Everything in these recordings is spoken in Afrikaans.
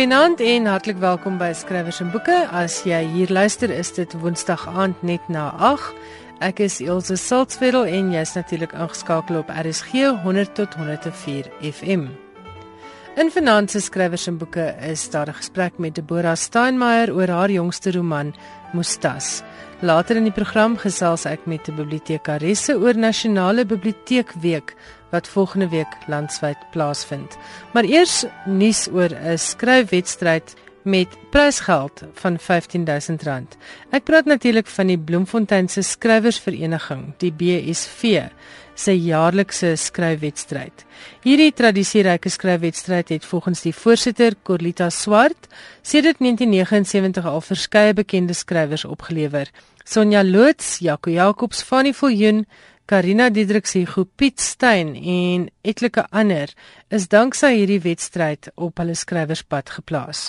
Goeienaand en hartlik welkom by Skrywers en Boeke. As jy hier luister, is dit Woensdag aand net na 8. Ek is Elsje Saltzwedel en jy's natuurlik ingeskakel op RSG 100 tot 104 FM. In Finanse Skrywers en Boeke is daar 'n gesprek met Deborah Steinmeier oor haar jongste roman Mustas. Later in die program gesels ek met 'n bibliotekaresse oor Nasionale Biblioteekweek wat volgende week landwyd plaasvind. Maar eers nuus oor 'n skryfwedstryd met prysgeld van R15000. Ek praat natuurlik van die Bloemfontein se skrywersvereniging, die BSV se jaarlikse skryfwedstryd. Hierdie tradisieryke skryfwedstryd het volgens die voorsitter Corlita Swart sedert 1979 al verskeie bekende skrywers opgelewer. Sonja Loots, Jaco Jacobs, Fanny Viljoen, Karina Diedriks, Hugo Piet Steyn en etlike ander is danksy hierdie wedstryd op hulle skrywerspad geplaas.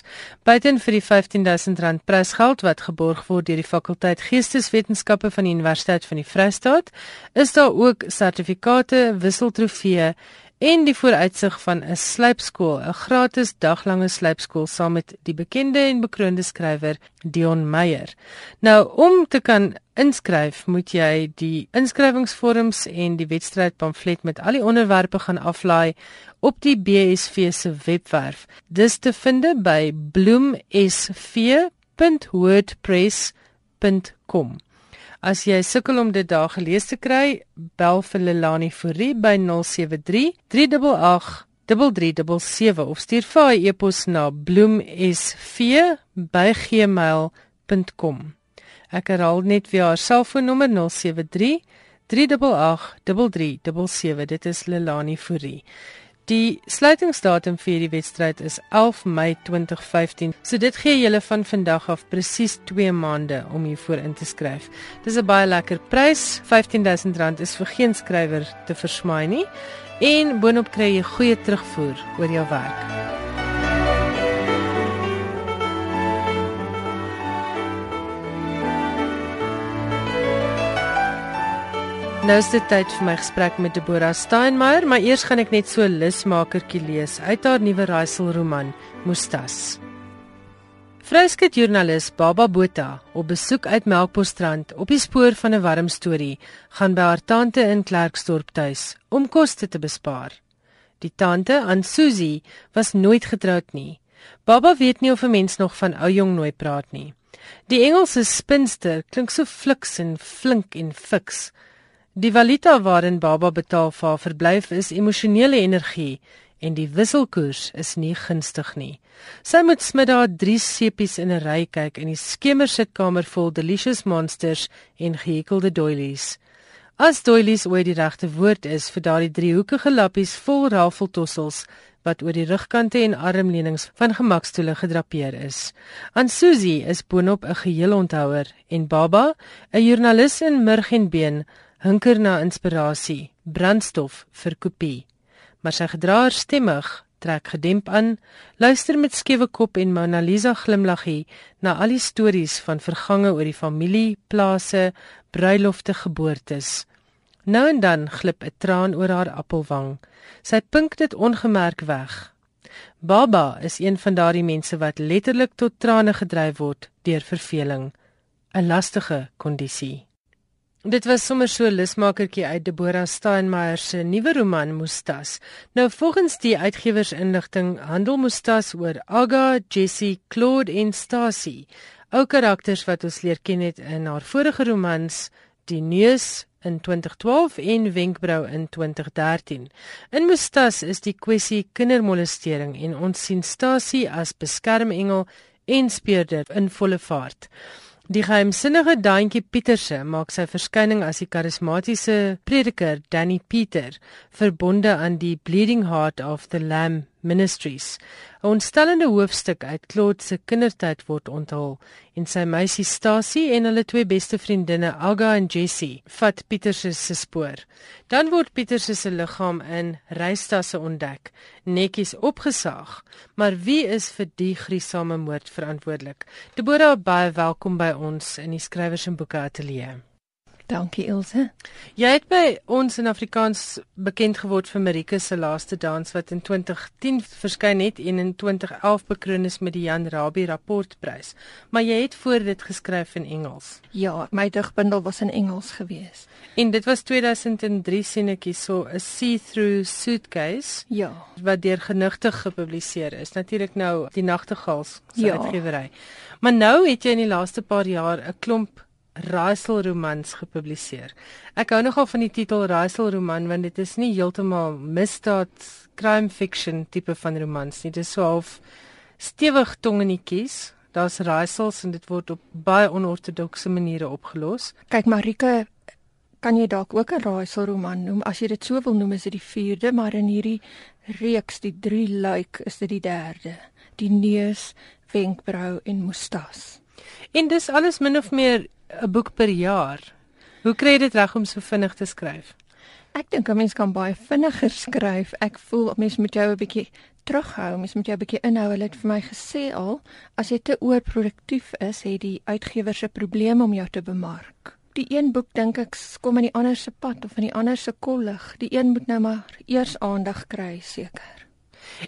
Buiten vir die R15000 prysgeld wat geborg word deur die fakulteit Geesteswetenskappe van die Universiteit van die Vrystaat, is daar ook sertifikate, wisseltrofee en die vooruitsig van 'n slypskool, 'n gratis daglange slypskool saam met die bekende en bekroonde skrywer Dion Meyer. Nou om te kan inskryf, moet jy die inskrywingsvorms en die wedstrydpamflet met al die onderwerpe gaan aflaai op die BSV se webwerf. Dis te vind by bloemsv.wordpress.com. As jy sukkel om dit daar gelees te kry, bel vir Lelani Fourie by 073 388 3377 of stuur vir haar e-pos na bloemsv@gmail.com. Ek herhaal net weer haar selfoonnommer 073 388 3377. Dit is Lelani Fourie. Die sluitingsdatum vir hierdie wedstryd is 11 Mei 2015. So dit gee julle van vandag af presies 2 maande om hiervoor in te skryf. Dis 'n baie lekker prys. R15000 is vir geen skrywer te versmaai nie. En boonop kry jy goeie terugvoer oor jou werk. Nou is dit tyd vir my gesprek met Deborah Steinmeier, maar eers gaan ek net so lusmakertjie lees uit haar nuwe raaiselroman Mustas. Vryskut joernalis Baba Botha op besoek uit Melkbosstrand op die spoor van 'n warm storie, gaan by haar tante in Klerksdorp tuis om koste te bespaar. Die tante, aan Susie, was nooit getroud nie. Baba weet nie of 'n mens nog van ou jong nooit praat nie. Die Engelse spinster klink so fliks en flink en fiks. Die valuta waarin baba betaal vir haar verblyf is emosionele energie en die wisselkoers is nie gunstig nie. Sy moet smiddag drie sepies in 'n ry kyk in die skemersitkamer vol delicious monsters en gehekelde doilies. As doilies ooit die regte woord is vir daardie driehoekige lappies vol rafeltossels wat oor die rugkante en armleunings van gemakstoele gedrapeer is. Aan Susie is boonop 'n geheel onthouer en Baba, 'n joernalis in murg en been, hunker na inspirasie, brandstof vir kopie. Maar sy gedraer stemmig, trek gedemp aan, luister met skewe kop en Mona Lisa glimlaggie na al die stories van vergange oor die familie, plase, bruilofte, geboortes. Nou en dan glip 'n traan oor haar appelwang. Sy pink dit ongemerk weg. Baba is een van daardie mense wat letterlik tot trane gedryf word deur verveling, 'n lastige kondisie. Dit was sommer so 'n lusmakertjie uit Deborah Steinmeier se nuwe roman Mustas. Nou volgens die uitgewersinligting handel Mustas oor Aga, Jessie, Claude en Stacy, ou karakters wat ons leer ken het in haar vorige romans Die Neus in 2012 en Wenkbrau in 2013. In Mustas is die kwessie kindermolestering en ons sien Stacy as beskermengel en speurder in volle vaart. Die geheimsinnige Daantjie Pieterse maak sy verskyning as die karismatiese prediker Danny Pieter, verbonde aan die Bleeding Heart of the Lamb Ministries. 'n Ontstellende hoofstuk uit Claude se kindertyd word onthul en sy meisie Stasie en hulle twee beste vriendinne Aga en Jessie vat Pieter se spoor. Dan word Pieter se liggaam in reistasse ontdek, netjies opgesaag. Maar wie is vir die gruisame moord verantwoordelik? Deborah baie welkom by ons in die skrywers en boeke ateljee. Dankie Ilse. Jy het by ons in Afrikaans bekend geword vir Marika se laaste dans wat in 2010 verskyn het en in 2011 bekroon is met die Jan Rabie rapportprys. Maar jy het voor dit geskryf in Engels. Ja, my digbundel was in Engels gewees. En dit was 2003 sienetjie so 'n see-through suitcase. Ja. Wat deur genigtig gepubliseer is. Natuurlik nou die Nagtegaals se ja. uitgewery. Maar nou het jy in die laaste paar jaar 'n klomp raaiselromans gepubliseer. Ek hou nogal van die titel raaiselroman want dit is nie heeltemal misdaad crime fiction tipe van romans nie. Dit is so half stewig tongenetjies. Daar's raaisels en dit word op baie onortodokse maniere opgelos. Kyk Marika, kan jy dalk ook 'n raaiselroman noem as jy dit so wil noem is dit die 4de, maar in hierdie reeks die 3 luik is dit die 3de. Die neus, wenkbrau en mustas. En dis alles min of meer 'n boek per jaar. Hoe kry jy dit reg om so vinnig te skryf? Ek dink 'n mens kan baie vinniger skryf. Ek voel mens moet jou 'n bietjie terughou, mens moet jou 'n bietjie inhou. Hulle het vir my gesê al, as jy te oorproduktief is, het die uitgewer se probleme om jou te bemark. Die een boek dink ek kom in die ander se pad of in die ander se kollig. Die een moet nou maar eers aandag kry, seker.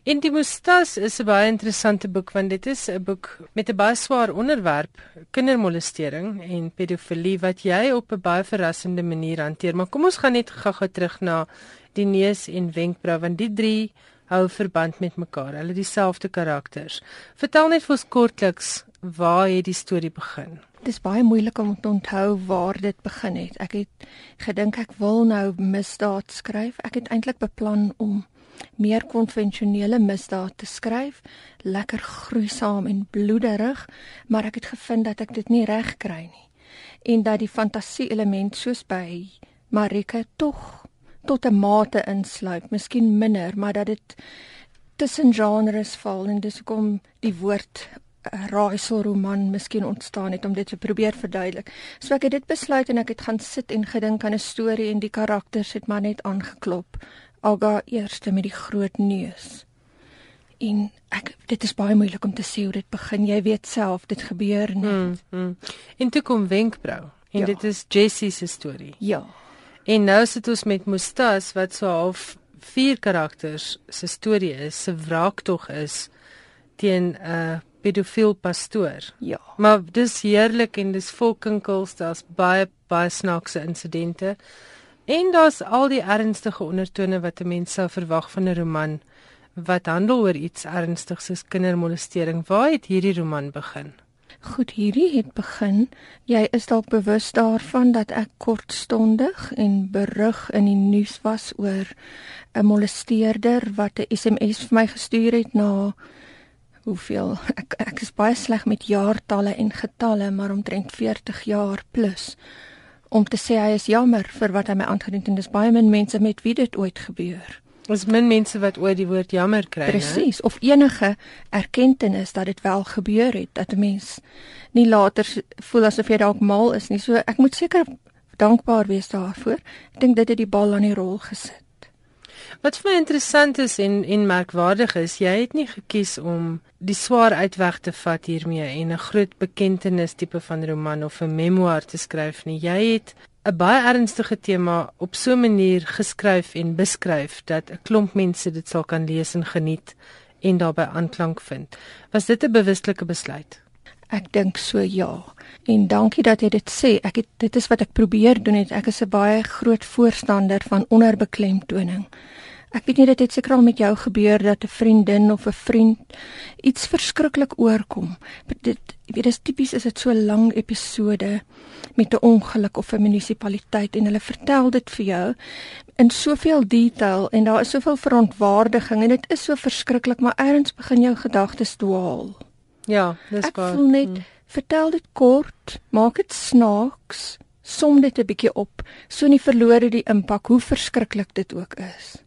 En die Mustas is 'n baie interessante boek want dit is 'n boek met 'n baie swaar onderwerp, kindermolestering en pedofilie wat jy op 'n baie verrassende manier hanteer. Maar kom ons gaan net gou-gou terug na die neus en wenkbrau want die drie hou verband met mekaar. Hulle dieselfde karakters. Vertel net vir ons kortliks waar het die storie begin? Dit is baie moeilik om te onthou waar dit begin het. Ek het gedink ek wil nou misdaad skryf. Ek het eintlik beplan om meer konvensionele misdaad te skryf, lekker gruisam en bloederig, maar ek het gevind dat ek dit nie reg kry nie. En dat die fantasie element soos by Marika tog tot 'n mate insluit, miskien minder, maar dat dit tussen genres val en dis hoekom die woord raaiselroman miskien ontstaan het om dit te probeer verduidelik. So ek het dit besluit en ek het gaan sit en gedink aan 'n storie en die karakters het maar net aangeklop. Alga eerste met die groot neus. En ek dit is baie moeilik om te sê hoe dit begin. Jy weet self, dit gebeur net. Mm, mm. En toe kom Wenkbrau en ja. dit is Jessie se storie. Ja. En nou sit ons met Mustas wat so half vier karakters se storie is, se wraaktog is teen 'n uh, pedofiel pastoor. Ja. Maar dis heerlik en dis vol kinkels, daar's baie baie snaakse insidente. En daar's al die ernstige ondertone wat 'n mens sou verwag van 'n roman wat handel oor iets ernstigs soos kindermolestering. Waar het hierdie roman begin? Goed, hierdie het begin. Jy is dalk bewus daarvan dat ek kortstondig en berig in die nuus was oor 'n molesteerder wat 'n SMS vir my gestuur het na hoeveel ek ek is baie sleg met jaartalle en getalle, maar omtrent 40 jaar plus om te sê hy is jammer vir wat hy my aangedoen het en dis baie min mense met wie dit ooit gebeur. Ons min mense wat ooit die woord jammer kry, Presies, of enige erkenning dat dit wel gebeur het, dat 'n mens nie later voel asof jy dalk mal is nie. So ek moet seker dankbaar wees daarvoor. Ek dink dit het die bal aan die rol gesit. Wat vir my interessant is en en merkwaardig is, jy het nie gekies om die swaar uitweg te vat hiermee en 'n groot bekentenis tipe van roman of 'n memoir te skryf nie. Jy het 'n baie ernstige tema op so 'n manier geskryf en beskryf dat 'n klomp mense dit sal kan lees en geniet en daarbey aanklank vind. Was dit 'n bewuslike besluit? Ek dink so ja. En dankie dat jy dit sê. Ek het dit is wat ek probeer doen het. Ek is 'n baie groot voorstander van onderbeklemtoning. Ek weet nie dit het seker al met jou gebeur dat 'n vriendin of 'n vriend iets verskriklik oorkom. Dit jy weet dis tipies is dit so lang episode met 'n ongeluk of 'n munisipaliteit en hulle vertel dit vir jou in soveel detail en daar is soveel verontwaardiging en dit is so verskriklik maar eers begin jou gedagtes dwaal. Ja, dis waar. Ek voel net hmm. vertel dit kort, maak dit snaaks, som dit 'n bietjie op, so nie verlore die impak hoe verskriklik dit ook is.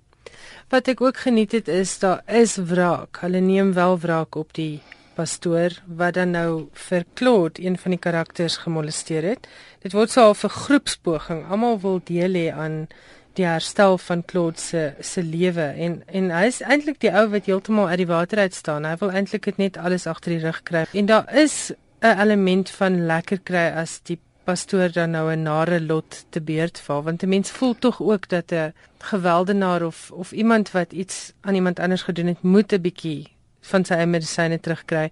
Wat ek ook geniet het is daar is wraak. Hulle neem wel wraak op die pastoor wat dan nou vir Claude, een van die karakters gemolesteer het. Dit word so 'n groepspoging. Almal wil deel hê aan die herstel van Claude se se lewe en en hy is eintlik die ou wat heeltemal uit die water uit staan. Hy wil eintlik net alles agter die rug kry. En daar is 'n element van lekker kry as die pastoor dan nou 'n nare lot te beurt val want 'n mens voel tog ook dat 'n geweldenaar of of iemand wat iets aan iemand anders gedoen het moet 'n bietjie van sy eie medisyne terugkry.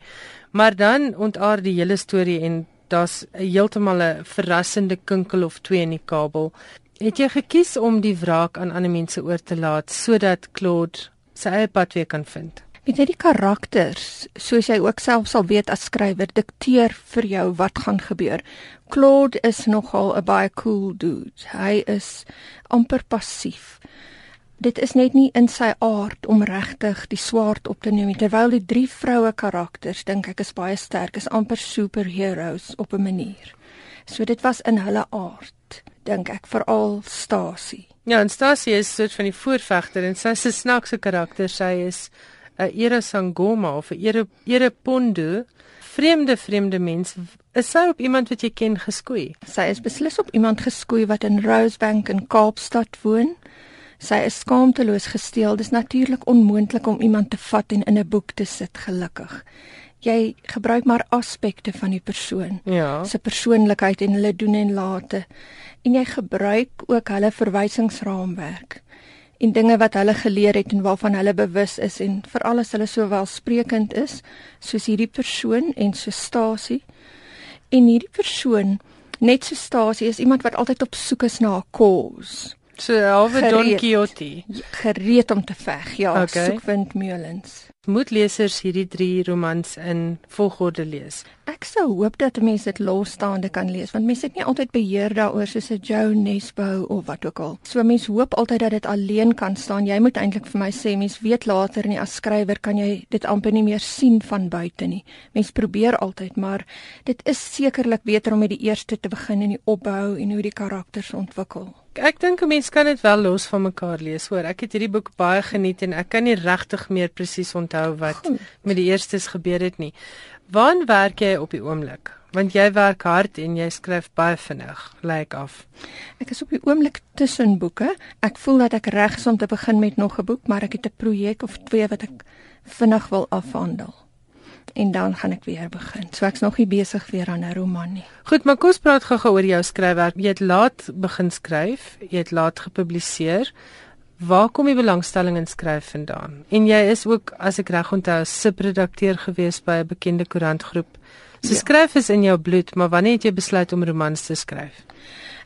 Maar dan ontaar die hele storie en daar's heeltemal 'n verrassende kinkel of twee in die kabel. Het jy gekies om die wraak aan ander mense oor te laat sodat Claude sy eie pad weer kan vind? Weet jy die karakters, soos jy ook self sal weet as skrywer, dikteer vir jou wat gaan gebeur. Claude is nogal 'n baie cool dude. Hy is amper passief. Dit is net nie in sy aard om regtig die swaard op te neem terwyl die drie vroue karakters dink ek is baie sterk, is amper superheroes op 'n manier. So dit was in hulle aard, dink ek, veral Stasie. Ja, en Stasie is soort van die voorvegter en sy is 'n snaakse karakter. Sy is 'n Era Sangoma of 'n Era Era Pondo, vreemde vreemde mens. Is sy op iemand wat jy ken geskoei? Sy is beslis op iemand geskoei wat in Rosebank in Kaapstad woon. Sy is skaamteloos gesteel. Dis natuurlik onmoontlik om iemand te vat en in 'n boek te sit gelukkig. Jy gebruik maar aspekte van die persoon. Ja. Se persoonlikheid en hulle doen en late. En jy gebruik ook hulle verwysingsraamwerk en dinge wat hulle geleer het en waarvan hulle bewus is en veral as hulle so welsprekend is soos hierdie persoon en so stasie. En hierdie persoon net so stasie is iemand wat altyd op soek is na 'n cause so halwe Don Quixote. Gereed om te veg. Ja okay. soek windmeulens moet lesers hierdie drie romans in volgorde lees. Ek sou hoop dat mense dit losstaande kan lees want mense het nie altyd beheer daaroor soos 'n Joe Nesbo of wat ook al. So mense hoop altyd dat dit alleen kan staan. Jy moet eintlik vir my sê mense weet later nie as skrywer kan jy dit amper nie meer sien van buite nie. Mense probeer altyd, maar dit is sekerlik beter om met die eerste te begin en die opbou en hoe die karakters ontwikkel. Ek dink 'n mens kan dit wel los van mekaar lees, hoor. Ek het hierdie boek baie geniet en ek kan nie regtig meer presies onthou wat Goed. met die eerstes gebeur het nie. Waar werk jy op die oomblik? Want jy werk hard en jy skryf baie vinnig, lyk like af. Ek is op die oomblik tussen boeke. Ek voel dat ek reg is om te begin met nog 'n boek, maar ek het 'n projek of twee wat ek vinnig wil afhandel en dan gaan ek weer begin. So ek's nog nie besig weer aan 'n roman nie. Goed, maar kom ons praat gou-gou oor jou skryfwerk. Jy het laat begin skryf, jy het laat gepubliseer. Waar kom die belangstelling in skryf vandaan? En jy is ook, as ek reg onthou, subredakteur gewees by 'n bekende koerantgroep. So ja. skryf is in jou bloed, maar wanneer het jy besluit om romans te skryf?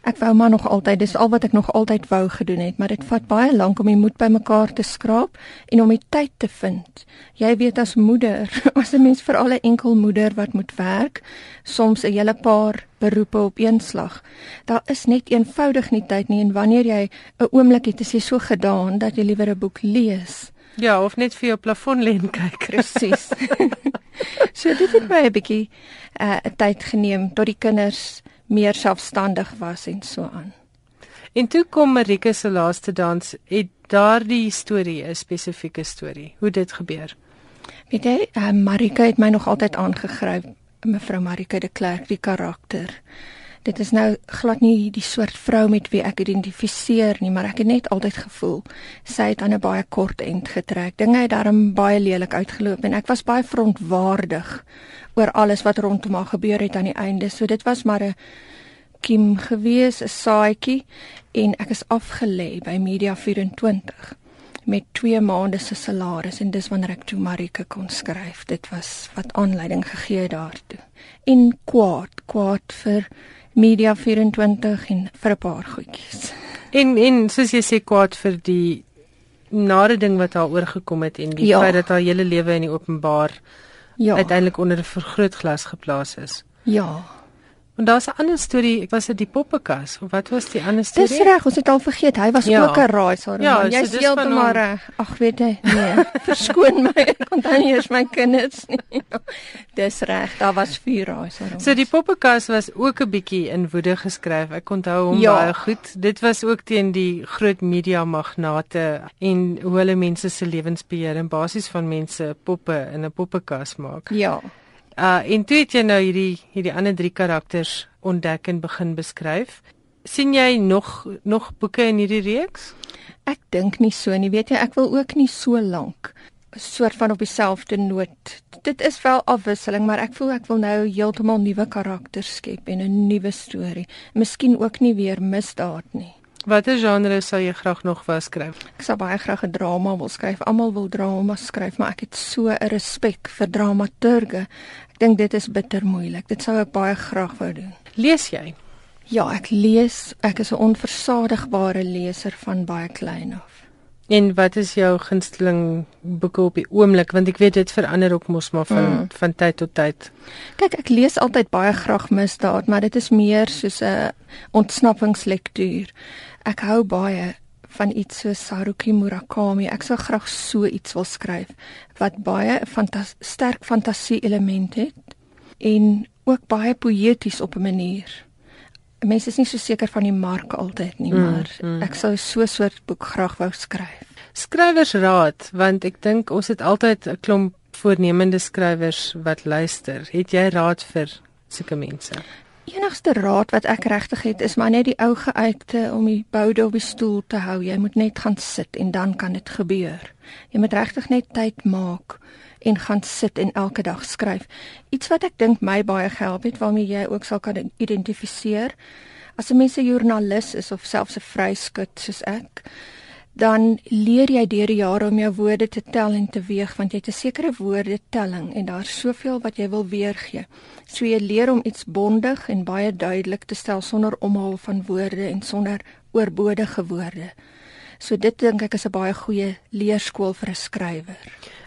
Ek wou maar nog altyd, dis al wat ek nog altyd wou gedoen het, maar dit vat baie lank om die moed bymekaar te skraap en om die tyd te vind. Jy weet as moeder, as 'n mens vir alle enkel moeder wat moet werk, soms 'n hele paar beroepe op een slag. Daar is net eenvoudig nie tyd nie en wanneer jy 'n oomblik het, is jy so gedaan dat jy liewer 'n boek lees. Ja, of net vir jou plafon lê en kyk. Presies. so dit het my 'n bietjie 'n uh, tyd geneem tot die kinders meer selfstandig was en so aan. En toe kom Marika se laaste dans, het daardie storie 'n spesifieke storie, hoe dit gebeur. Weet jy, uh, Marika het my nog altyd aangegryp, mevrou Marika de Klerk, die karakter. Dit is nou glad nie die soort vrou met wie ek identifiseer nie, maar ek het net altyd gevoel sy het aan 'n baie kort end getrek. Dinge het daarom baie lelik uitgeloop en ek was baie verontwaardig oor alles wat rondom haar gebeur het aan die einde. So dit was maar 'n kiem gewees, 'n saaitjie en ek is afgelê by Media 24 met 2 maande se salaris en dis wanneer ek toe Marika kon skryf. Dit was wat aanleiding gegee daartoe. En kwaad, kwaad vir Media 24 en vir 'n paar goedjies. En en soos jy sê kwaad vir die nare ding wat haar oorgekom het en die ja. feit dat haar hele lewe in die openbaar ja. uiteindelik onder 'n vergrootglas geplaas is. Ja. En daar's 'n ander storie, was dit die poppekas of wat was die ander storie? Dis reg, ons het al vergeet. Hy was ja. ook 'n raaisaar. Ja, jy so sê hom maar reg. Ag, weet jy, nee. Verskoon my, ek dan nie eens my kinders nie. Dis reg, daar was vier raaisaar. So die poppekas was ook 'n bietjie in woede geskryf. Ek onthou hom ja. baie goed. Dit was ook teen die groot media magnate en hoe hulle mense se lewens beheer en basies van mense poppe in 'n poppekas maak. Ja. Uh en toe het jy nou hierdie hierdie ander drie karakters ontdek en begin beskryf. sien jy nog nog boeke in hierdie reeks? Ek dink nie so nie. Weet jy, ek wil ook nie so lank soort van op dieselfde noot. Dit is wel afwisseling, maar ek voel ek wil nou heeltemal nuwe karakters skep en 'n nuwe storie. Miskien ook nie weer misdaad nie. Watter genre sou jy graag nog wou skryf? Ek sou baie graag 'n drama wil skryf. Almal wil drama skryf, maar ek het so 'n respek vir dramaturge. Ek dink dit is bitter moeilik. Dit sou ek baie graag wou doen. Lees jy? Ja, ek lees. Ek is 'n onversadigbare leser van baie klein af. En wat is jou gunsteling boeke op die oomblik want ek weet dit verander ook mos maar van mm. van tyd tot tyd. Kyk, ek lees altyd baie graag misdaad, maar dit is meer soos 'n ontsnappingslektuur. Ek hou baie van iets so Haruki Murakami. Ek sou graag so iets wil skryf wat baie fantas sterk fantasie elemente het en ook baie poëties op 'n manier mense is nie so seker van die mark altyd nie, mm, maar mm. ek sou so 'n soort boek graag wou skryf. Skrywersraad, want ek dink ons het altyd 'n klomp voornemende skrywers wat luister. Het jy raad vir sulke mense? Enigste raad wat ek regtig het is maar net die ou geuite om die boude op die stoel te hou. Jy moet net gaan sit en dan kan dit gebeur. Jy moet regtig net tyd maak en gaan sit en elke dag skryf. Iets wat ek dink my baie gehelp het waarmee jy ook sal kan identifiseer. As 'n mens 'n joernalis is of selfs 'n vryskut soos ek, dan leer jy deur die jare om jou woorde te tel en te weeg want jy het 'n sekere woordetelling en daar's soveel wat jy wil weergee. So jy leer om iets bondig en baie duidelik te stel sonder omhaal van woorde en sonder oorbodige woorde. So dit dink ek is 'n baie goeie leerskool vir 'n skrywer.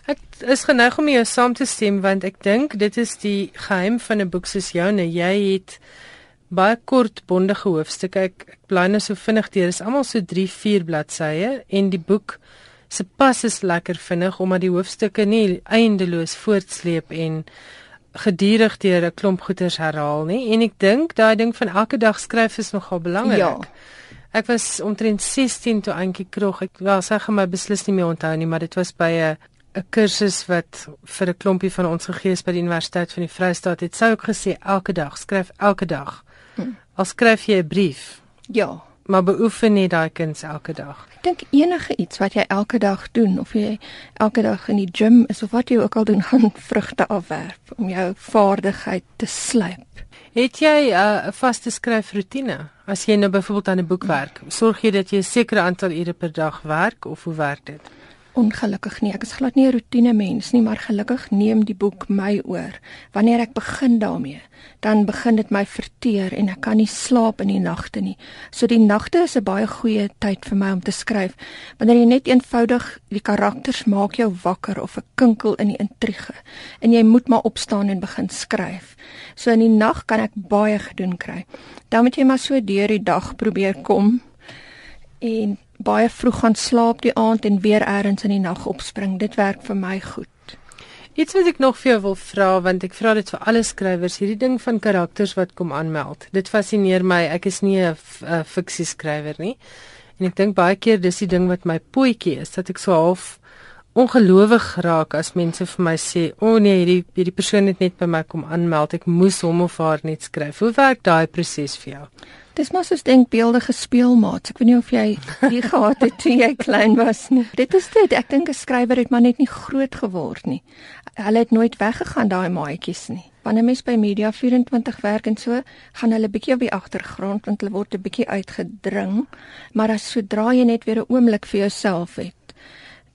Ek is geneig om jou saam te stem want ek dink dit is die geheim van 'n boek soos joune. Jy het baie kort bondige hoofstukke. Ek, ek bly net so vinnig deur. Dit is almal so 3-4 bladsye en die boek se pas is lekker vinnig omdat die hoofstukke nie eindeloos voortsleep en gedurig deur 'n klomp goeters herhaal nie. En ek dink daai ding van elke dag skryf is nogal belangrik. Ja. Ek was omtrent 16 toe eintjie krog. Ek wel sê gaan my beslis nie meer onthou nie, maar dit was by 'n 'n kursus wat vir 'n klompie van ons gegee is by die Universiteit van die Vrystaat. Het sou ook gesê elke dag skryf elke dag. Hm. Al skryf jy 'n brief. Ja, maar beoefen net daai kuns elke dag. Ek dink enige iets wat jy elke dag doen of jy elke dag in die gim is of wat jy ook al doen gaan vrugte afwerp om jou vaardigheid te slyp. Het jy uh, 'n uh, vaste skryfroetine? As jy nou byvoorbeeld aan 'n boek werk, sorg jy dat jy 'n sekere aantal ure per dag werk of hoe werk dit? Ongelukkig nie. Ek is glad nie 'n rotine mens nie, maar gelukkig neem die boek my oor. Wanneer ek begin daarmee, dan begin dit my verteer en ek kan nie slaap in die nagte nie. So die nagte is 'n baie goeie tyd vir my om te skryf. Wanneer jy net eenvoudig die karakters maak jou wakker of 'n kinkel in die intrige en jy moet maar opstaan en begin skryf. So in die nag kan ek baie gedoen kry. Dan moet jy maar so deur die dag probeer kom en baie vroeg gaan slaap die aand en weer eers in die nag opspring. Dit werk vir my goed. Iets wat ek nog vir jou wil vra want ek vra dit vir alle skrywers, hierdie ding van karakters wat kom aanmeld. Dit fascineer my. Ek is nie 'n fiksie skrywer nie. En ek dink baie keer dis die ding wat my pootjie is dat ek so half ongelowig raak as mense vir my sê, "O oh nee, hierdie hierdie persoon het net by my kom aanmeld. Ek moes hom of haar net skryf." Hoe werk daai proses vir jou? Dis maar soos denkbeeldige speelmaats. Ek weet nie of jy die gehad het toe jy klein was nie. Dit is dit. Ek dink 'n skrywer het maar net nie groot geword nie. Hulle het nooit weggegaan daai maatjies nie. Wanneer mens by Media 24 werk en so, gaan hulle bietjie op die agtergrond want hulle word 'n bietjie uitgedring. Maar as sodra jy net weer 'n oomblik vir jouself het,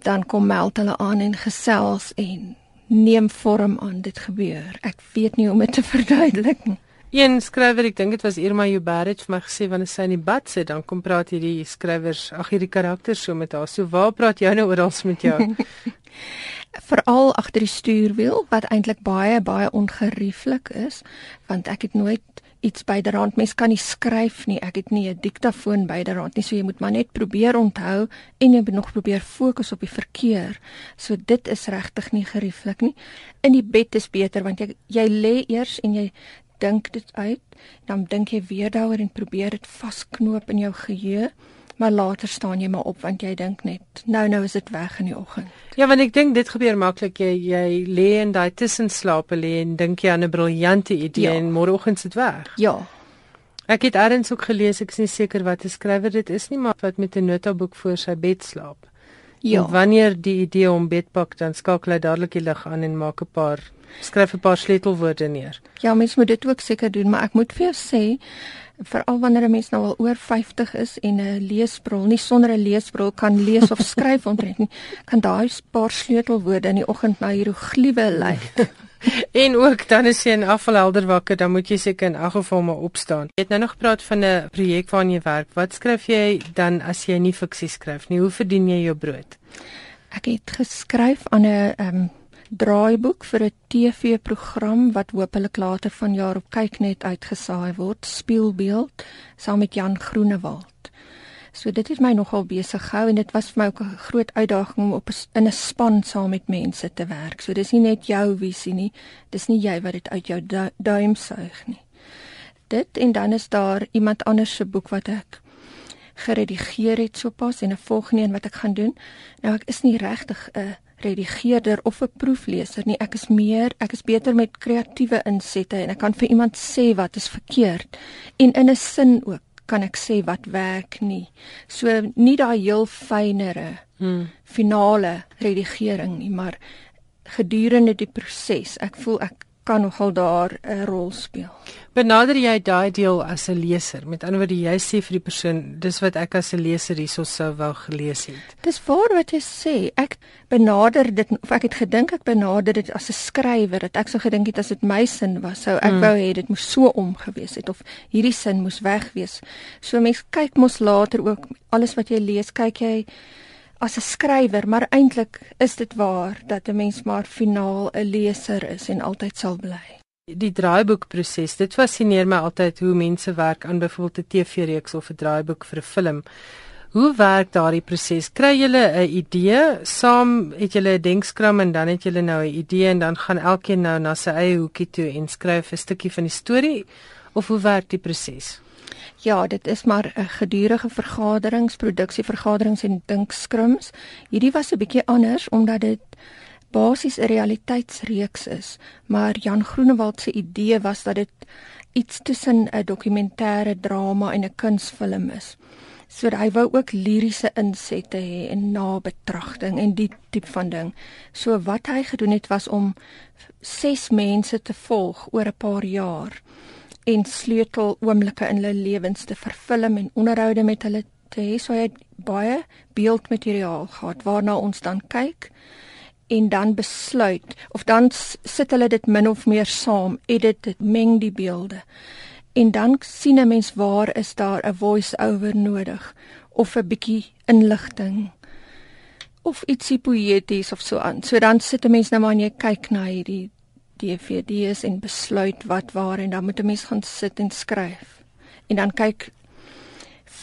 dan kom meld hulle aan en gesels en neem vorm aan dit gebeur. Ek weet nie hoe om dit te verduidelik nie. Een skrywer, ek dink dit was Irma Jubarit vir my gesê wanneer sy in die bad sit, dan kom praat hierdie skrywers, ag hierdie karakters so met haar. So waar praat jy nou oral met jou? Veral agter die stuurwiel wat eintlik baie baie ongerieflik is, want ek het nooit iets byderhand. Mens kan nie skryf nie. Ek het nie 'n diktafoon byderhand nie. So jy moet maar net probeer onthou en jy moet nog probeer fokus op die verkeer. So dit is regtig nie gerieflik nie. In die bed is beter want jy jy lê eers en jy dink dit uit, dan dink jy weer daaroor en probeer dit vasknoop in jou geheue, maar later staan jy maar op want jy dink net, nou nou is dit weg in die oggend. Ja, want ek dink dit gebeur maklik jy jy lê in daai tussenslaap lê en dink jy aan 'n briljante idee ja. en môreoggend is dit weg. Ja. Ek het eers ook gelees, ek is nie seker wat 'n skrywer dit is nie, maar wat met 'n notaboek voor sy bed slaap. Ja. En wanneer die idee om bedpak dan skakel hy dadelik die lig aan en maak 'n paar skryf 'n paar sleutelwoorde neer. Ja, mens moet dit ook seker doen, maar ek moet vir jou sê veral wanneer 'n mens nou al oor 50 is en 'n leesbril nie sonder 'n leesbril kan lees of skryf ontred nie, kan daai paar sleutelwoorde in die oggend na hieroglife lyk. en ook dan as jy in afvalhelder wakker, dan moet jy seker in elk geval maar opstaan. Jy het nou nog gepraat van 'n projek waaraan jy werk. Wat skryf jy dan as jy nie fiksie skryf nie? Hoe verdien jy jou brood? Ek het geskryf aan 'n ehm um, draaiboek vir 'n TV-program wat hopelik later vanjaar op kyknet uitgesaai word, Speelbeeld, saam met Jan Groenewald. So dit het my nogal besig gehou en dit was vir my ook 'n groot uitdaging om op in 'n span saam met mense te werk. So dis nie net jou visie nie, dis nie jy wat dit uit jou du duim suig nie. Dit en dan is daar iemand anders se boek wat ek geredigeer het sopas en 'n volgende een wat ek gaan doen. Nou ek is nie regtig 'n redigeerder of 'n proefleser nie. Ek is meer, ek is beter met kreatiewe insette en ek kan vir iemand sê wat is verkeerd en in 'n sin ook kan ek sê wat werk nie. So nie daai heel fynere hmm. finale redigering nie, maar gedurende die proses. Ek voel ek kan nogal daar 'n rol speel. Benader jy daai deel as 'n leser? Met ander woorde, jy sê vir die persoon, dis wat ek as 'n leser hierso sou wou gelees het. Dis waar wat jy sê. Ek benader dit of ek het gedink ek benader dit as 'n skrywer, dat ek so gedink het as dit my sin was, sou ek hmm. wou hê dit moes so omgewees het of hierdie sin moes weg wees. So mense kyk mos later ook alles wat jy lees, kyk jy as 'n skrywer, maar eintlik is dit waar dat 'n mens maar finaal 'n leser is en altyd sal bly. Die draaiboekproses, dit fascineer my altyd hoe mense werk aan byvoorbeeld 'n TV-reeks of 'n draaiboek vir 'n film. Hoe werk daardie proses? Kry julle 'n idee, saam het julle 'n denkskram en dan het julle nou 'n idee en dan gaan elkeen nou na sy eie hoekie toe en skryf 'n stukkie van die storie of hoe werk die proses? Ja, dit is maar 'n gedurende vergaderings, produksievergaderings en dinkskrims. Hierdie was 'n bietjie anders omdat dit basies 'n realiteitsreeks is, maar Jan Groenewald se idee was dat dit iets tussen 'n dokumentêre drama en 'n kunsfilm is. So hy wou ook liriese insette hê en nabetragting en die tipe van ding. So wat hy gedoen het was om ses mense te volg oor 'n paar jaar en sleutel oomblikke in hulle lewens te vervilm en onderhoude met hulle te hê. So hy het baie beeldmateriaal gehad waarna ons dan kyk en dan besluit of dan sit hulle dit min of meer saam, edit dit, meng die beelde. En dan sien 'n mens waar is daar 'n voice-over nodig of 'n bietjie inligting of ietsie poëties of so aan. So dan sit 'n mens nou maar en jy kyk na hierdie DVD's en besluit wat waar en dan moet 'n mens gaan sit en skryf. En dan kyk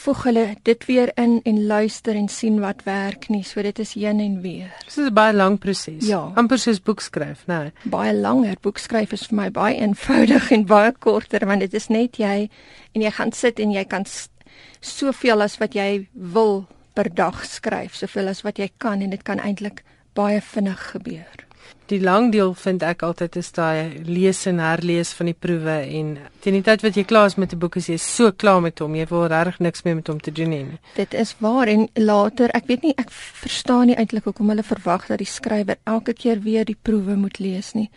voeg hulle dit weer in en luister en sien wat werk nie. So dit is heen en weer. Dis 'n baie lang proses. Ja. Amper soos boek skryf, né? Nee. Baie langer. Boek skryf is vir my baie eenvoudig en baie korter want dit is net jy en jy gaan sit en jy kan soveel as wat jy wil per dag skryf, soveel as wat jy kan en dit kan eintlik baie vinnig gebeur. Die lang deel vind ek altyd is daai lees en herlees van die proewe en teen die tyd wat jy klaar is met 'n boek is jy so klaar met hom jy wil regtig niks meer met hom te doen hê nie. Dit is waar en later ek weet nie ek verstaan nie eintlik hoekom hulle verwag dat die skrywer elke keer weer die proewe moet lees nie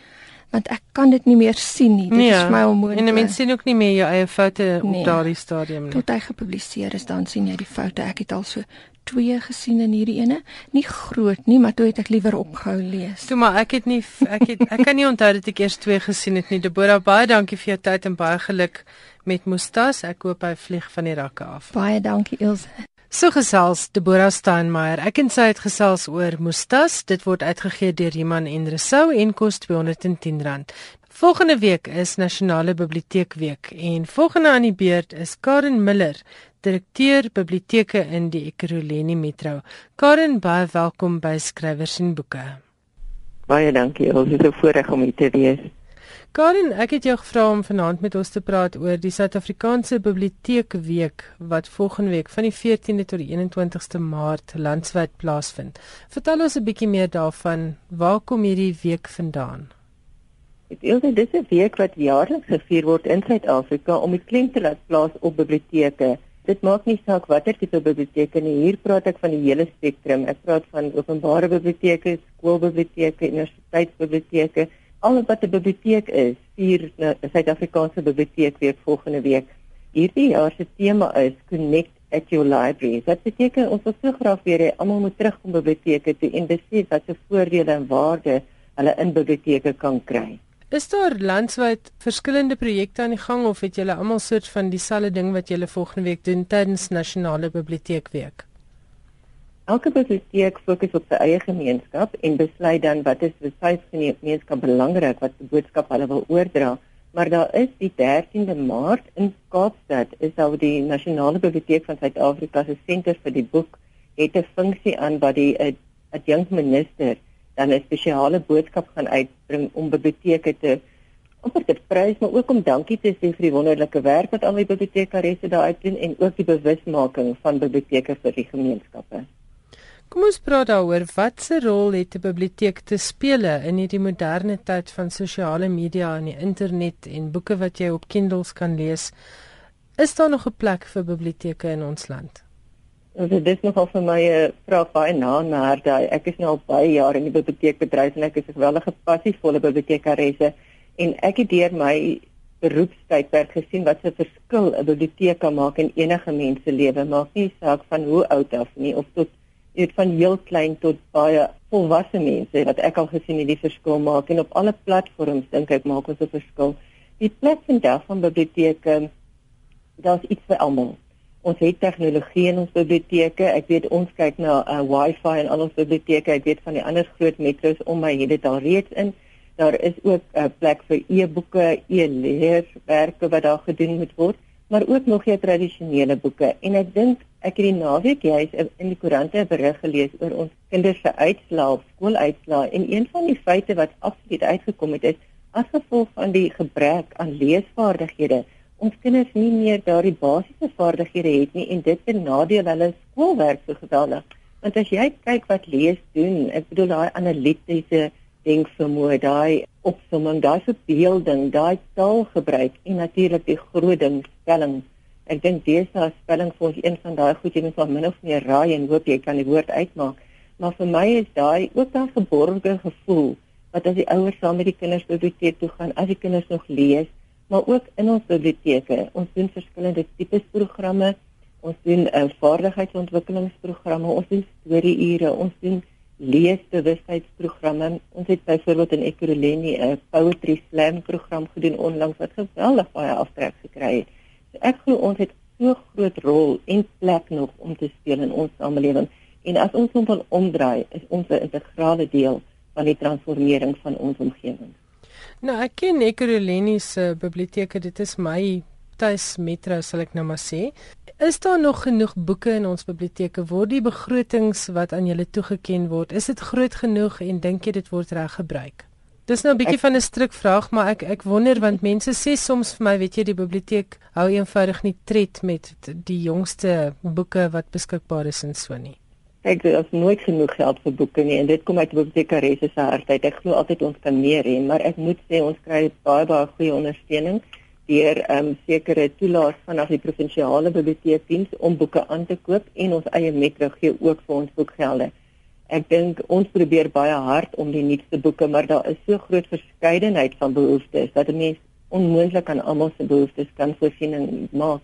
want ek kan dit nie meer sien nie. Dit nee, is my onmoontlik. En mense sien ook nie meer jou eie foute nee, op daardie stadium nie. Tot hy gepubliseer is dan sien jy die foute. Ek het al so twee gesien in hierdie ene. Nie groot nie, maar toe het ek liewer opgehou lees. Toe maar ek het nie ek het ek kan nie onthou dat ek eers twee gesien het nie. Debora, baie dankie vir jou tyd en baie geluk met Mustas. Ek hoop hy vlieg van die rakke af. Baie dankie Ilse. So gesels Debora Steinmeier. Ek en sy het gesels oor Mustas. Dit word uitgegee deur Iman en Resou en kos R210. Volgende week is Nasionale Biblioteekweek en volgende aan die beurt is Karen Miller direkteur biblioteke in die Ekurhuleni Metro. Karen, baie welkom by Skrywers en Boeke. Baie dankie. Ons is so voorreg om hier te wees. Karen, ek het jou gevra om vanaand met ons te praat oor die Suid-Afrikaanse Biblioteekweek wat volgende week van die 14de tot die 21ste Maart landwyd plaasvind. Vertel ons 'n bietjie meer daarvan. Waar kom hierdie week vandaan? Dit is dit is 'n week wat jaarliks gevier word in Suid-Afrika om die klem te laat plaas op biblioteke Dit maak nie saak watter tipe biblioteke nie. Hier praat ek van die hele spektrum. Ek praat van openbare biblioteke, skoolbiblioteke, universiteitsbiblioteke, al wat 'n biblioteek is. Hier 'n Suid-Afrikaanse biblioteek weer volgende week. Hierdie jaar se tema is Connect at your library. Dit beteken ons wil so graag weer hê almal moet terugkom by biblioteke toe en besef wat se voordele en waarde hulle in biblioteke kan kry. Is daar landwyd verskillende projekte aan die gang of het julle almal soort van dieselfde ding wat julle volgende week doen tydens nasionale biblioteekweek? Elke biblioteek fokus op sy eie gemeenskap en besluit dan wat is vir sy gemeenskap belangrik wat die boodskap hulle wil oordra maar daar is die 13de Maart in Kaapstad is daar die Nasionale Biblioteek van Suid-Afrika se senter vir die boek het 'n funksie aan wat die eh, adjunkt minister dan 'n spesiale boodskap gaan uitbring om biblioteke te amper te prys maar ook om dankie te sê vir die wonderlike werk wat al die bibliotekaresse daar uitdoen en ook die bewusmaking van biblioteke vir die gemeenskappe. Kom ons praat daaroor watse rol het 'n biblioteek te speel in hierdie moderne tyd van sosiale media en die internet en boeke wat jy op Kindles kan lees. Is daar nog 'n plek vir biblioteke in ons land? Dit is nogal vir my 'n vraag baie na na harte. Ek is nou al baie jare in die biblioteekbedryf en ek is 'n geweldige passievolle bibliotekaresse en ek het deur my beroepstydperk gesien wat 'n verskil 'n biblioteek kan maak in enige mens se lewe. Maak nie saak van hoe oud af nie of tot dit van heel klein tot baie volwasse mense wat ek al gesien het die verskil maak en op alle platforms dink ek maak ons 'n verskil. Die plek vandag van biblioteke daar's iets vir almal. Ons het tegnologie in ons biblioteke. Ek weet ons kyk na uh, Wi-Fi in al ons biblioteke. Ek weet van die ander groot metros om my het dit al reeds in. Daar is ook 'n uh, plek vir e-boeke, e-leerwerke wat daar gedoen moet word, maar ook nog jou tradisionele boeke. En ek dink Ek het die naweek juis in die koerante 'n berig gelees oor ons kinders se uitslae op skooluitslae en een van die feite wat absoluut uitgekom het is as gevolg van die gebrek aan leesvaardighede ons kinders nie meer daardie basiese vaardighede het nie en dit benadeel hulle skoolwerk so geweldig. Want as jy kyk wat lees doen, ek bedoel daai analitiese denkvermoë, daai opsomming, daai verbeelding, daai taalgebruik en natuurlik die groot ding spelling Ek dink deesdae spelling vir ons een van daai goed jy moet van min of meer raai en hoop jy kan die woord uitmaak. Maar vir my is daai ook 'n geborgde gevoel wat as die ouers saam met die kinders biblioteek toe gaan, as die kinders nog lees, maar ook in ons biblioteke. Ons doen verskillende tipes programme. Ons doen uh, vaardigheidsontwikkelingsprogramme, ons doen storieure, ons doen leesbewustheidsprogramme. Ons het byvoorbeeld in Ekurhuleni 'n poetry slam program gedoen onlangs wat geweldig baie aftrek gekry het ek glo ons het so groot rol en plek nog om te speel in ons samelewing en as ons hom wil omdraai is ons 'n integrale deel van die transformering van ons omgewing. Nou ek ken Ekurhuleni se biblioteke, dit is my tuis metro sal ek nou maar sê. Is daar nog genoeg boeke in ons biblioteke? Word die begrotings wat aan julle toegeken word, is dit groot genoeg en dink jy dit word reg gebruik? Dis nou 'n bietjie van 'n stryk vraag, maar ek ek wonder want mense sê soms vir my, weet jy, die biblioteek hou eenvoudig nie tred met die jongste boeke wat beskikbaar is in so nie. Ek dink daar's nooit genoeg geld vir boeke nie en dit kom uit die bibliotekaresse se hart uit. Ek glo altyd ons kan meer hê, maar ek moet sê ons kry baie baie goeie ondersteuning deur ehm um, sekere toelaas vanaf die provinsiale biblioteekdiens om boeke aan te koop en ons eie metro gee ook vir ons boekgelde. Ek dink ons probeer baie hard om die nuutste boeke, maar daar is so groot verskeidenheid van behoeftes dat 'n mens onmoontlik aan almal se behoeftes kan voorsiening maak.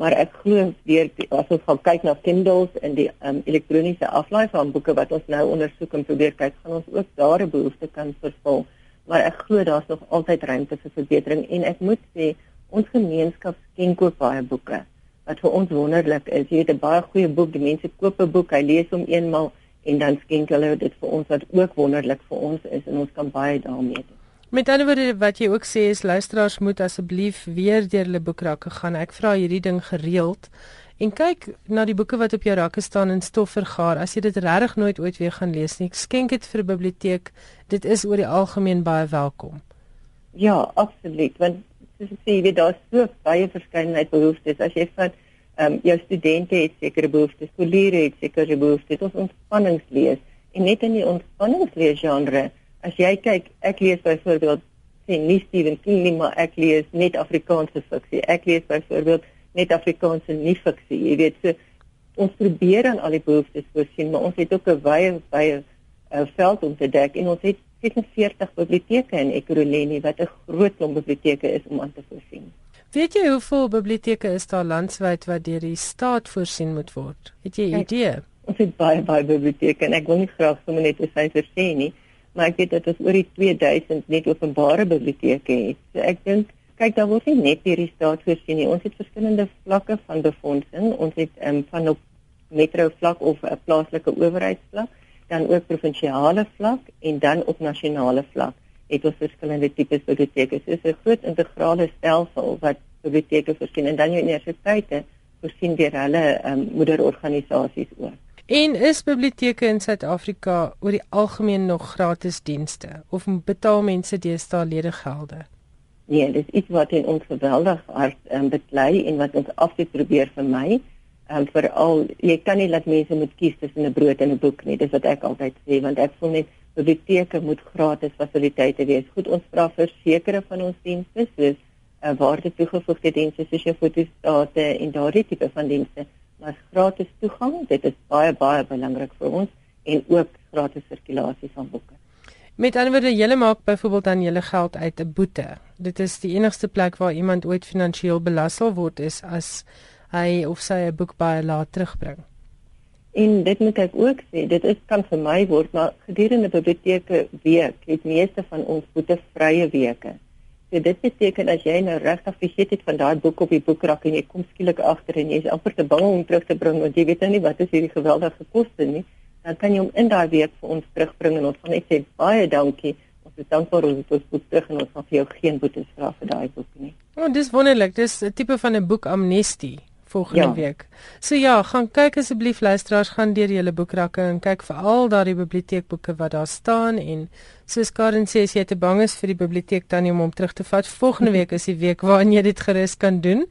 Maar ek glo weer as ons gaan kyk na Kindles en die um, elektroniese aflaai van boeke wat ons nou ondersoek en probeer kyk, gaan ons ook daar 'n behoefte kan vervul. Maar ek glo daar's nog altyd ruimte vir verbetering en ek moet sê ons gemeenskap skenk ook baie boeke. Wat vir ons wonderlik is, jy het 'n baie goeie boek, die mense koop 'n boek, hy lees hom eenmal en dan skenk hulle dit vir ons wat ook wonderlik vir ons is en ons kan baie daarmee doen. Met ander woorde wat jy ook sê is luisteraars moet asseblief weer deur hulle boekrakke gaan. Ek vra hierdie ding gereeld en kyk na die boeke wat op jou rakke staan in stof vergaar. As jy dit regtig nooit ooit weer gaan lees nie, skenk dit vir 'n biblioteek. Dit is oor die algemeen baie welkom. Ja, absoluut. Want soos ek sê, jy weet daar's so baie verskeidenheid behoeftes. As jy van Ehm um, jou studente het sekere behoeftes, skoliere het sekere behoeftes, ons ontspanningslees en net in die ontspanningslees genre, as jy kyk, ek lees byvoorbeeld sê nie Stephen King nie, maar ek lees net Afrikaanse fiksie. Ek lees byvoorbeeld net Afrikaanse nie fiksie. Jy weet so ons probeer aan al die behoeftes voorsien, maar ons het ook 'n wye wye uh, veld om te dek en ons het 46 biblioteke in Ekurhuleni wat 'n groot klomp biblioteke is om aan te voorsien. Weet jy hoeveel biblioteke is daar landwyd wat deur die staat voorsien moet word? Het jy 'n idee? Ons het baie baie biblioteke en ek wil nie graag sommer net 'n syfer sê nie, maar ek weet dat ons oor die 2000 net openbare biblioteke het. So ek dink kyk daar word nie net deur die staat voorsien nie. Ons het verskillende vlakke van befondsing. Ons het um, van op metro vlak of 'n plaaslike owerheidsvlak dan ook provinsiale vlak en dan op nasionale vlak het ons verskillende tipes biblioteke. Dit is 'n groot integrale stelsel wat biblioteke voorsien en dan jou universiteite voorsien deur hulle um, moederorganisasies ook. En is biblioteke in Suid-Afrika oor die algemeen nog gratis dienste of betaal mense deesdae ledegelde? Nee, dit is iets wat in ons geweldig hard um, beklei en wat ons afsit probeer vermy um, veral jy kan nie laat mense moet kies tussen 'n brood en 'n boek nie. Dis wat ek altyd sê want ek voel net biblioteke moet gratis fasiliteite wees. Goed ons vra vir sekere van ons dienste soos 'n uh, eh, waarde toegevoegde dienste soos jou fotostate en daardie tipe van dienste maar gratis toegang dit is baie baie belangrik vir ons en ook gratis sirkulasie van boeke Met ander woorde, julle maak byvoorbeeld dan julle geld uit 'n boete. Dit is die enigste plek waar iemand ooit finansiëel belas sal word is as hy of sy 'n boek baie laat terugbring. En dit moet ek ook sê, dit is kan vir my word, maar gedurende biblioteke week het meeste van ons boete vrye weke. So dit beteken as jy nou regtig vergeet het van daai boek op die boekrak en jy kom skielik agter en jy is amper te bang om terug te bring want jy weet nou nie wat is hierdie geweldige koste nie, dan kan jy hom in daai week vir ons terugbring en ons gaan net sê baie dankie. Ons is dankbaar oor dit boek terug en ons gaan vir jou geen boetes vra vir daai boek nie. Oh, dis wonderlik. Dis 'n tipe van 'n boek amnestie volgende ja. week. So ja, gaan kyk asseblief luisteraars gaan deur julle boekrakke en kyk vir al daardie biblioteekboeke wat daar staan en soos Karen sê as jy te bang is vir die biblioteek dan om hom terug te vat, volgende week is die week waarin jy dit gerus kan doen.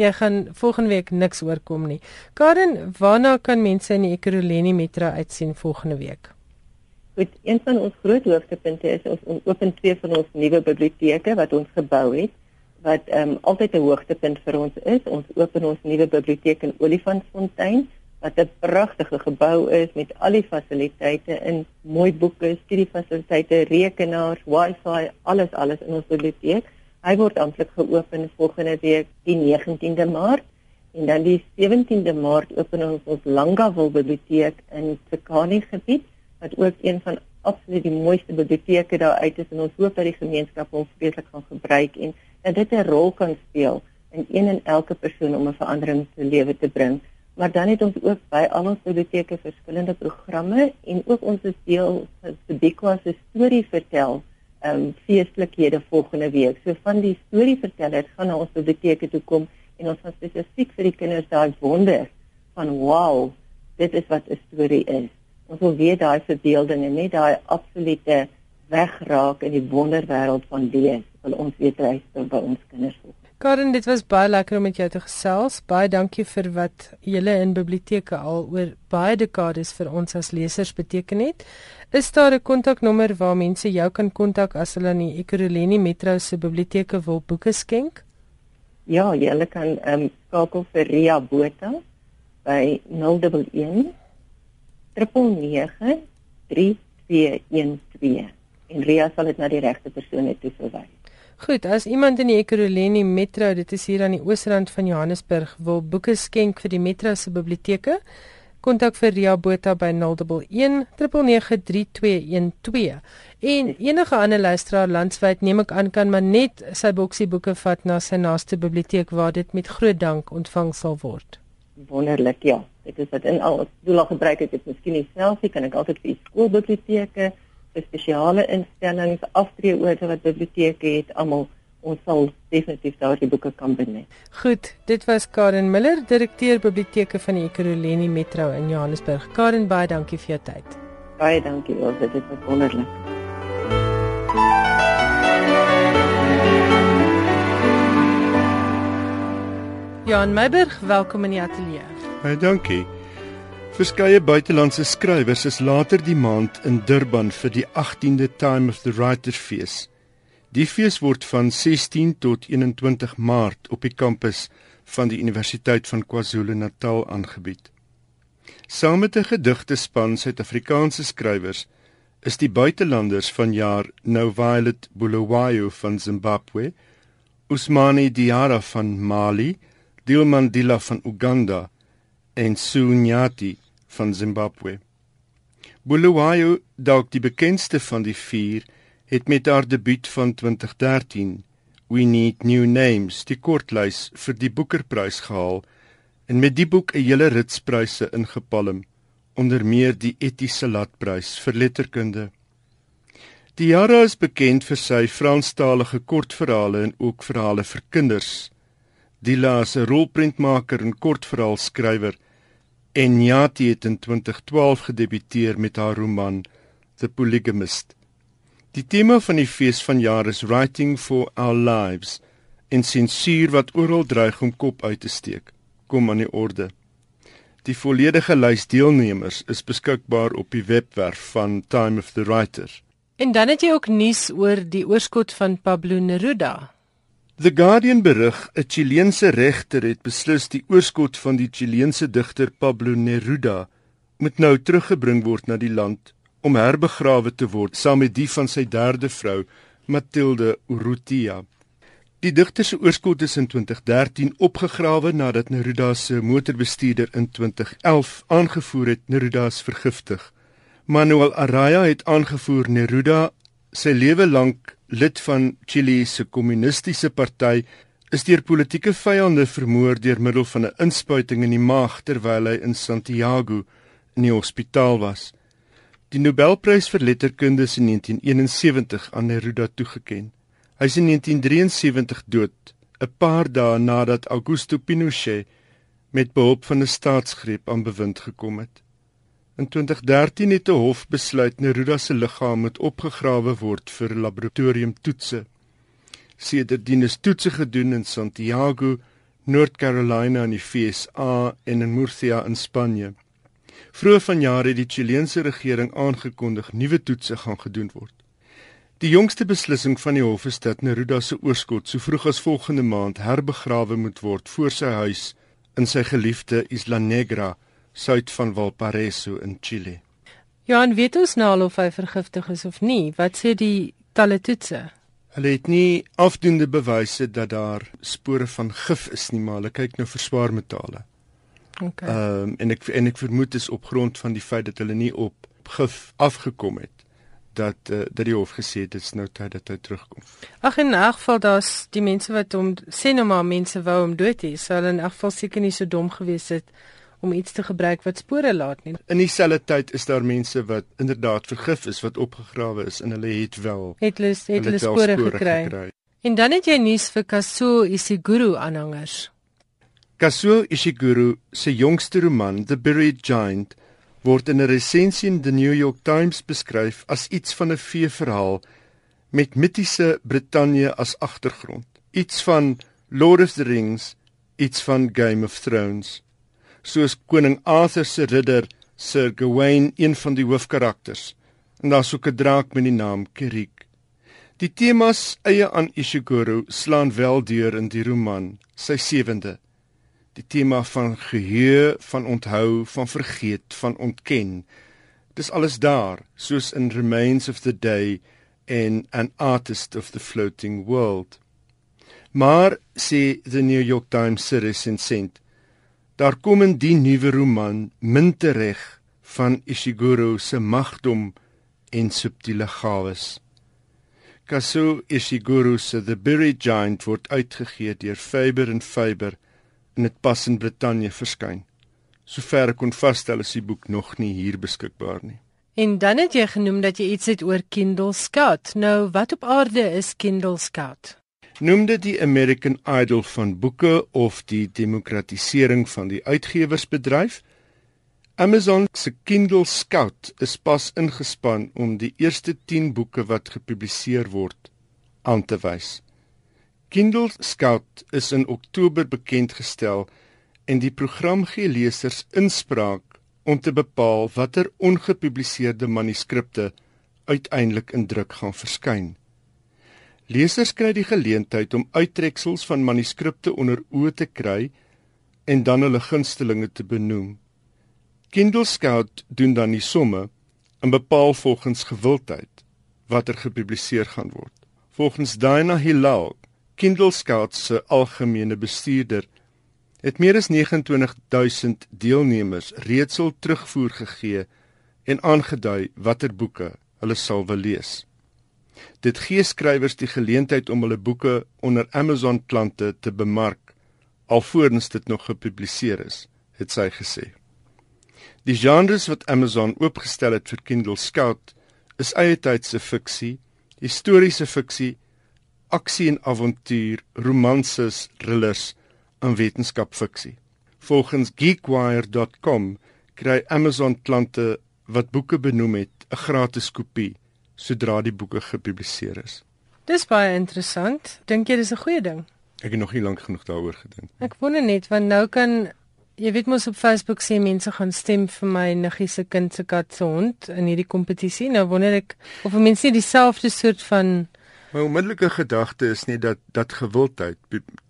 Jy gaan volgende week niks oorkom nie. Karen, waarna kan mense in die Ekurhuleni Metro uitsien volgende week? Goed, een van ons groot hoogtepunte is ons open twee van ons nuwe biblioteke wat ons gebou het wat ehm um, altyd 'n hoogtepunt vir ons is. Ons open ons nuwe biblioteek in Olifantsfontein wat 'n pragtige gebou is met al die fasiliteite in mooi boeke, studiefasiliteite, rekenaars, Wi-Fi, alles alles in ons biblioteek. Hy word amptelik geopen volgende week die 19de Maart en dan die 17de Maart open ons ons Langawil biblioteek in Tsekani gebied wat ook een van absoluut die mooiste biblioteke daar uit is en ons hoop dat die gemeenskap hom spesifiek gaan gebruik en dat dit 'n rol kan speel in een en elke persoon om 'n verandering te lewe te bring. Maar dan het ons ook by al ons biblioteke verskillende programme en ook ons is deel van die Bikwa se storie vertel ehm um, feestelikhede volgende week. So van die storievertellers gaan na ons biblioteke toe kom en ons gaan spesifiek vir die kinders daai wonder van wow, dit is wat 'n storie is. Ons wil weet daai verbeeldinge, net daai absolute wegraak in die wonderwêreld van lees wil ons weet reis by ons kinders volg. Karen, dit was baie lekker om met jou te gesels. Baie dankie vir wat julle in biblioteke al oor baie dekades vir ons as lesers beteken het. Is daar 'n kontaknommer waar mense jou kan kontak as hulle in die Ekurhuleni Metro se biblioteke wil boeke skenk? Ja, jy kan ehm um, skakel vir Ria Botha by 011 399 3212 en Ria sal dit na die regte persone toe verwys. Goed, as iemand in die Ekurhuleni Metro, dit is hier aan die oosrand van Johannesburg, wil boeke skenk vir die Metro se biblioteke, kontak vir Ria Botha by 011 9993212. En enige ander luisteraar landwyd neem ek aan kan maar net sy boksie boeke vat na sy naaste biblioteek waar dit met groot dank ontvang sal word. Wonderlik, ja. Dit is wat in al doel gebruik het, dit miskien nie selfie kan ek altyd vir skoolbiblioteke spesiale instellings, aftreeorde wat biblioteke het, almal ons sal definitief daardie boeke kan benet. Goed, dit was Karen Miller, direkteur biblioteke van die Ekurhuleni Metro in Johannesburg. Karen, baie dankie vir jou tyd. Baie dankie, ons dit is wonderlik. Jan Meiberg, welkom in die ateljee. Baie dankie. Verskeie buitelandse skrywers is later die maand in Durban vir die 18de Time of the Writers fees. Die fees word van 16 tot 21 Maart op die kampus van die Universiteit van KwaZulu-Natal aangebied. Saam met 'n gedigtespan Suid-Afrikaanse skrywers is die buitelanders van jaar Nou Violet Bulawayo van Zimbabwe, Usmani Diara van Mali, Dilmandila van Uganda en Sunyati van Zimbabwe. Bulawayo, dalk die bekendste van die vier, het met haar debuut van 2013 We Need New Names die kortlys vir die Boekerprys gehaal en met die boek 'n hele rits pryse ingepalm, onder meer die Etiese Latprys vir letterkunde. Diara is bekend vir sy Franstalige kortverhale en ook verhale vir kinders. Dila is 'n rolprentmaker en kortverhaalskrywer en Nyati het in 2012 gedebuteer met haar roman The Polygamist. Die tema van die fees van jaar is Writing for Our Lives en sensuur wat oral dreig om kop uit te steek. Kom aan die orde. Die volledige lys deelnemers is beskikbaar op die webwerf van Time of the Writer. En dan het jy ook nuus oor die oorskot van Pablo Neruda. The Guardian berig 'n Chileense regter het beslis die oorskot van die Chileense digter Pablo Neruda moet nou teruggebring word na die land om herbegrawe te word saam met die van sy derde vrou Matilde Urrutia. Die digter se oorskot is in 2013 opgegrawe nadat Neruda se motorbestuurder in 2011 aangevoer het Neruda is vergiftig. Manuel Araya het aangevoer Neruda sy lewe lank lid van Chili se kommunistiese party is deur politieke vyande vermoor deur middel van 'n inspuiting in die maag terwyl hy in Santiago in die hospitaal was. Die Nobelprys vir letterkunde is in 1971 aan Neruda toegekend. Hy is in 1973 dood, 'n paar dae nadat Augusto Pinochet met behulp van 'n staatsgreep aan bewind gekom het. In 2013 het 'n hof besluit Neruda se liggaam moet opgegrawe word vir laboratoriumtoetse. Sedertdien is toetse gedoen in Santiago, North Carolina in die VSA en in Murcia in Spanje. Vroeër vanjaar het die Chileense regering aangekondig nuwe toetse gaan gedoen word. Die jongste beslissing van die hof is dat Neruda se oorskot so vroeg as volgende maand herbegrawe moet word voor sy huis in sy geliefde Isla Negra, suid van Valparaiso in Chile. Ja, en weet ons nou al of hy vergiftig is of nie? Wat sê die talle toetse? Hulle het nie afdoende bewyse dat daar spore van gif is nie, maar hulle kyk nou vir swaar metale. Okay. Ehm um, en ek en ek vermoed is op grond van die feit dat hulle nie op gif afgekom het dat uh, dat die hof gesê het dit is nou tyd dat hy terugkom. Ag in 'n geval daar's die mense wat hom sê nou maar mense wou hom dood hê. Sou hulle in 'n geval seker nie so dom gewees het om iets te gebruik wat spore laat nie. In dieselfde tyd is daar mense wat inderdaad vergif is wat opgegrawe is en hulle het wel het hulle het hulle spore, spore gekry. gekry. En dan het jy nuus vir Kaso Isiguru aanhangers. Kazuo Ishiguro se jongste roman, The Buried Giant, word in 'n resensie in The New York Times beskryf as iets van 'n feeverhaal met mitiese Brittanje as agtergrond. Iets van Lord of the Rings, iets van Game of Thrones. Soos koning Arthur se ridder Sir Gawain een van die hoofkarakters. En daar's ook 'n draak met die naam Kirik. Die temas eie aan Ishiguro slaan wel deur in die roman, sy sewende die tema van geheue, van onthou, van vergeet, van ontken. Dis alles daar, soos in Remains of the Day en An Artist of the Floating World. Maar sê the New York Times se resensent, daar kom in die nuwe roman min tereg van Ishiguro se magdom en subtiele gawes. Kazuo Ishiguro se The Buried Giant word uitgegee deur Faber and Faber en dit pas in Brittanje verskyn. Sover ek kon vasstel is die boek nog nie hier beskikbaar nie. En dan het jy genoem dat jy iets het oor Kindle Scout. Nou, wat op aarde is Kindle Scout? Noem dit die American Idol van boeke of die demokratisering van die uitgewersbedryf? Amazon se Kindle Scout is pas ingespan om die eerste 10 boeke wat gepubliseer word aan te wys. Kindle Scout is in Oktober bekend gestel en die program gee lesers inspraak om te bepaal watter ongepubliseerde manuskripte uiteindelik in druk gaan verskyn. Lesers kry die geleentheid om uittreksels van manuskripte onder oë te kry en dan hulle gunstelinge te benoem. Kindle Scout doen dan die somme en bepaal volgens gewildheid watter gepubliseer gaan word. Volgens Dina Hilal, Kindle Scout se algemene bestuurder, het meer as 29000 deelnemers reeds al terugvoer gegee en aangedui watter boeke hulle sal wil lees. Dit gee skrywers die geleentheid om hulle boeke onder Amazon klante te bemark alvorens dit nog gepubliseer is, het sy gesê. Die genres wat Amazon oopgestel het vir Kindle Scout is eie tydse fiksie, historiese fiksie, aksie en avontuur, romanses, thrillers en wetenskapfiksie. Volgens geekwire.com kry Amazon klante wat boeke benoem het 'n gratis kopie sodra die boeke gepubliseer is. Dis baie interessant. Dink jy dis 'n goeie ding? Ek het nog nie lank genoeg daaroor gedink. Ek wonder net want nou kan jy weet mos op Facebook sê mense gaan stem vir my niggie se kind se kat se hond in hierdie kompetisie. Nou wonder ek of mense nie dieselfde soort van My onmiddellike gedagte is net dat dat gewildheid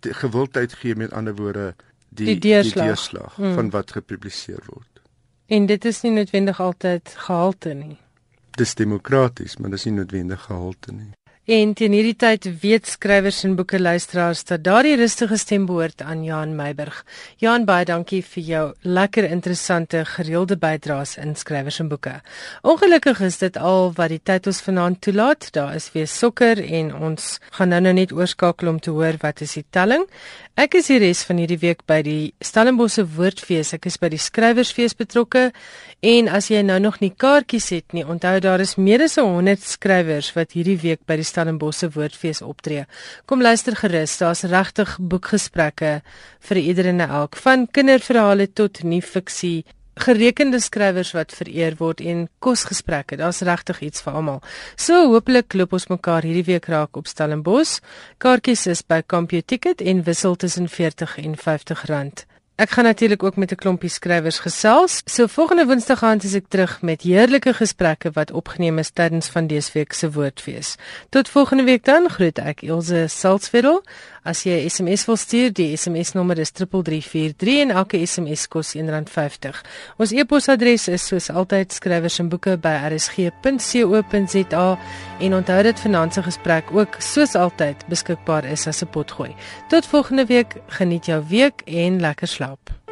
gewildheid gee met ander woorde die die deurslag, die deurslag mm. van wat gepubliseer word. En dit is nie noodwendig altyd gehalte nie. Dis demokraties, maar dis nie noodwendig gehalte nie. En teen hierdie tyd weet skrywers en boeke luisteraars dat daardie rustige stem behoort aan Jan Meiburg. Jan, baie dankie vir jou lekker interessante gereelde bydraes in skrywers en boeke. Ongelukkig is dit al wat die tyd ons vanaand toelaat. Daar is weer sokker en ons gaan nou nou net oorskakel om te hoor wat is die telling. Ek is die res van hierdie week by die Stellenbosse Woordfees. Ek is by die Skrywersfees betrokke en as jy nou nog nie kaartjies het nie, onthou daar is meer as 100 skrywers wat hierdie week by die Stellenbosse Woordfees optree. Kom luister gerus, daar's regtig boekgesprekke vir iedereen en elk, van kinderverhale tot nuwe fiksie gerekende skrywers wat vereer word en kosgesprekke. Daar's regtig iets vir almal. So hopelik loop ons mekaar hierdie week raak op Stellenbosch. Kaartjies is by CompuTicket en wissel tussen 40 en 50 rand. Ek gaan natuurlik ook met 'n klompie skrywers gesels. So volgende Woensdag gaan ek terug met heerlike gesprekke wat opgeneem is tydens van dese week se woordfees. Tot volgende week dan groet ek Ilse Salzveld. As jy 'n SMS wil stuur, die SMS nommer is 3343 en elke SMS kos R1.50. Ons e-posadres is soos altyd skrywers en boeke by rsg.co.za en onthou dit finansie gesprek ook soos altyd beskikbaar is as 'n potgooi. Tot volgende week, geniet jou week en lekker slaap.